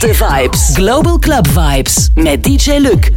Beste vibes. Global Club Vibes met DJ Luc.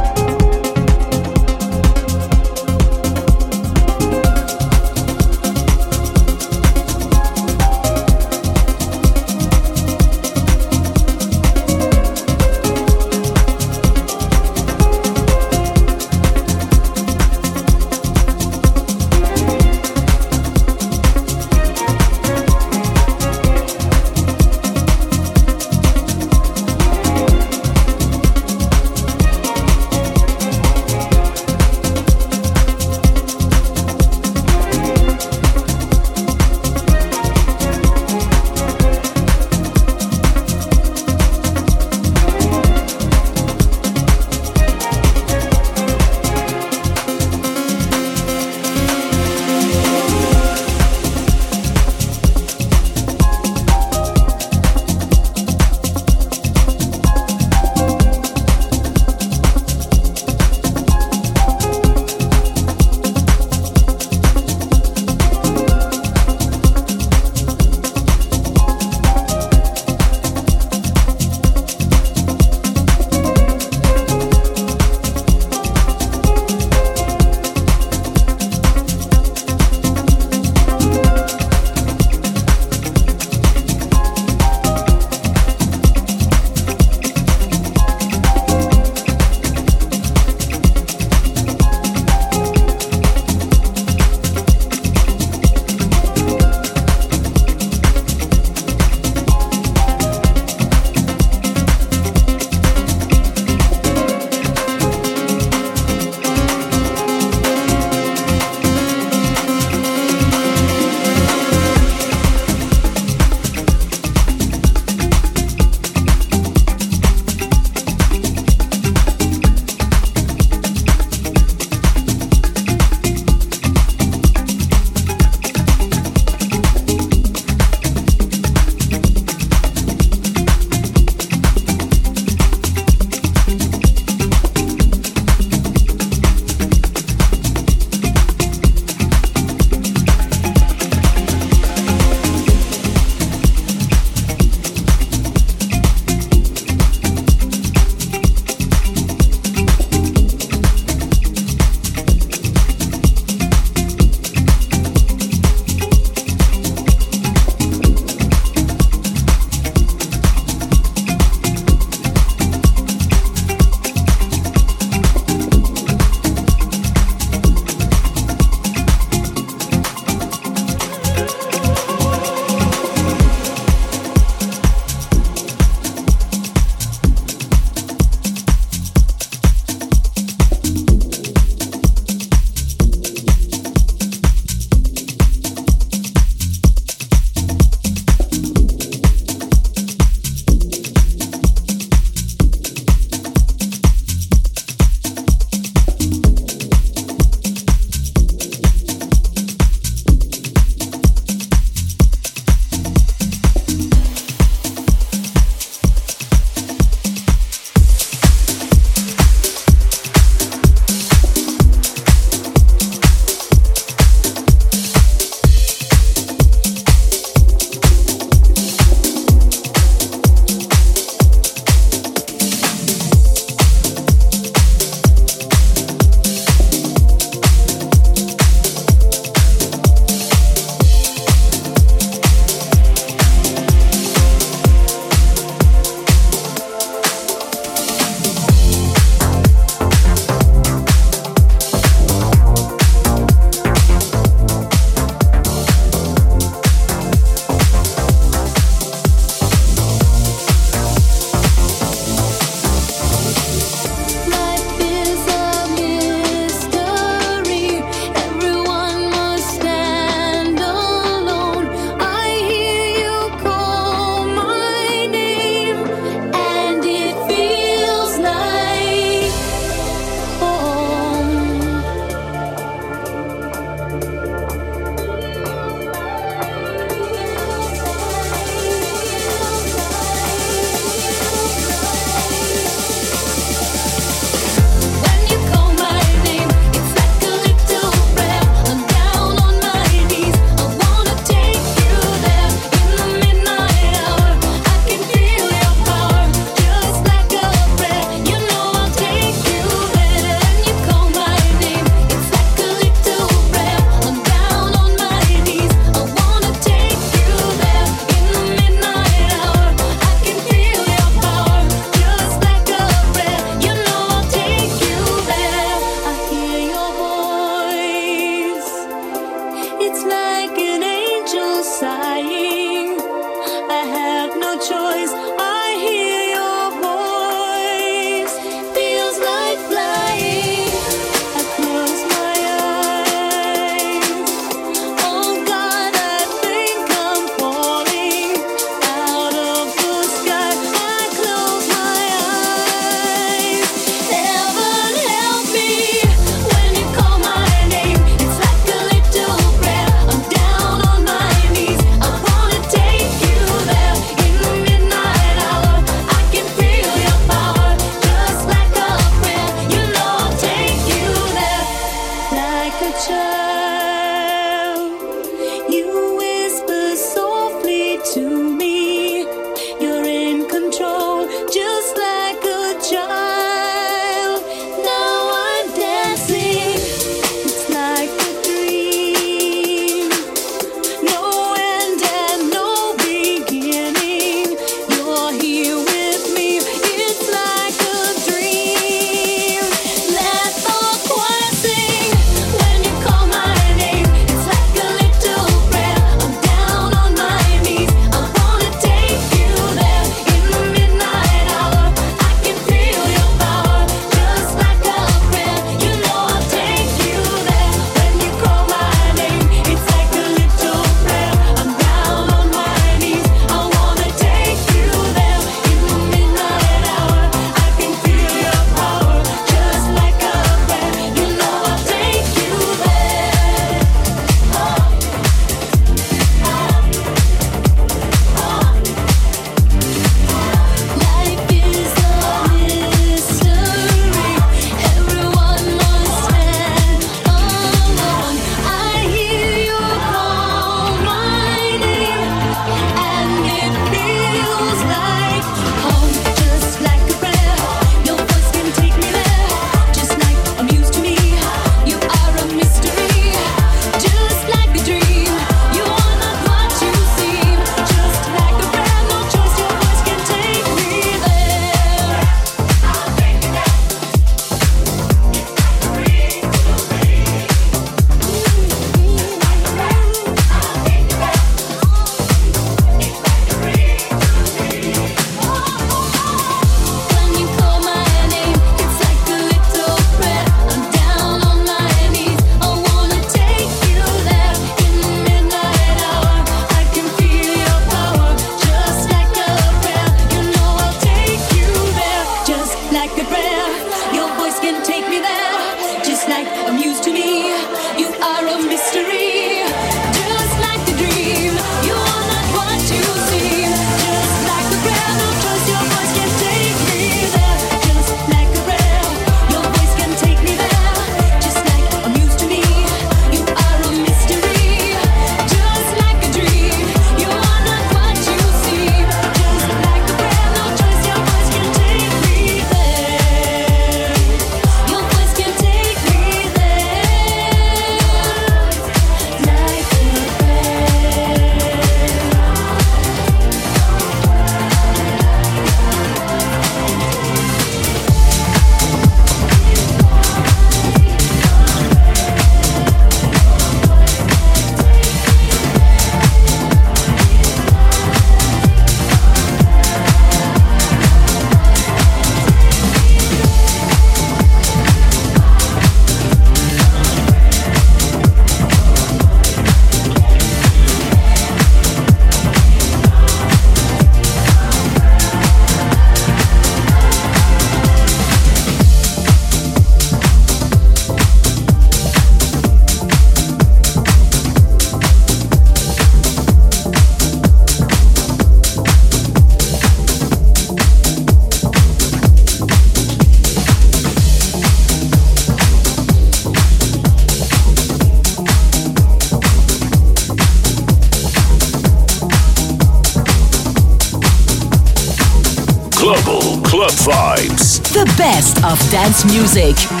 Dance music.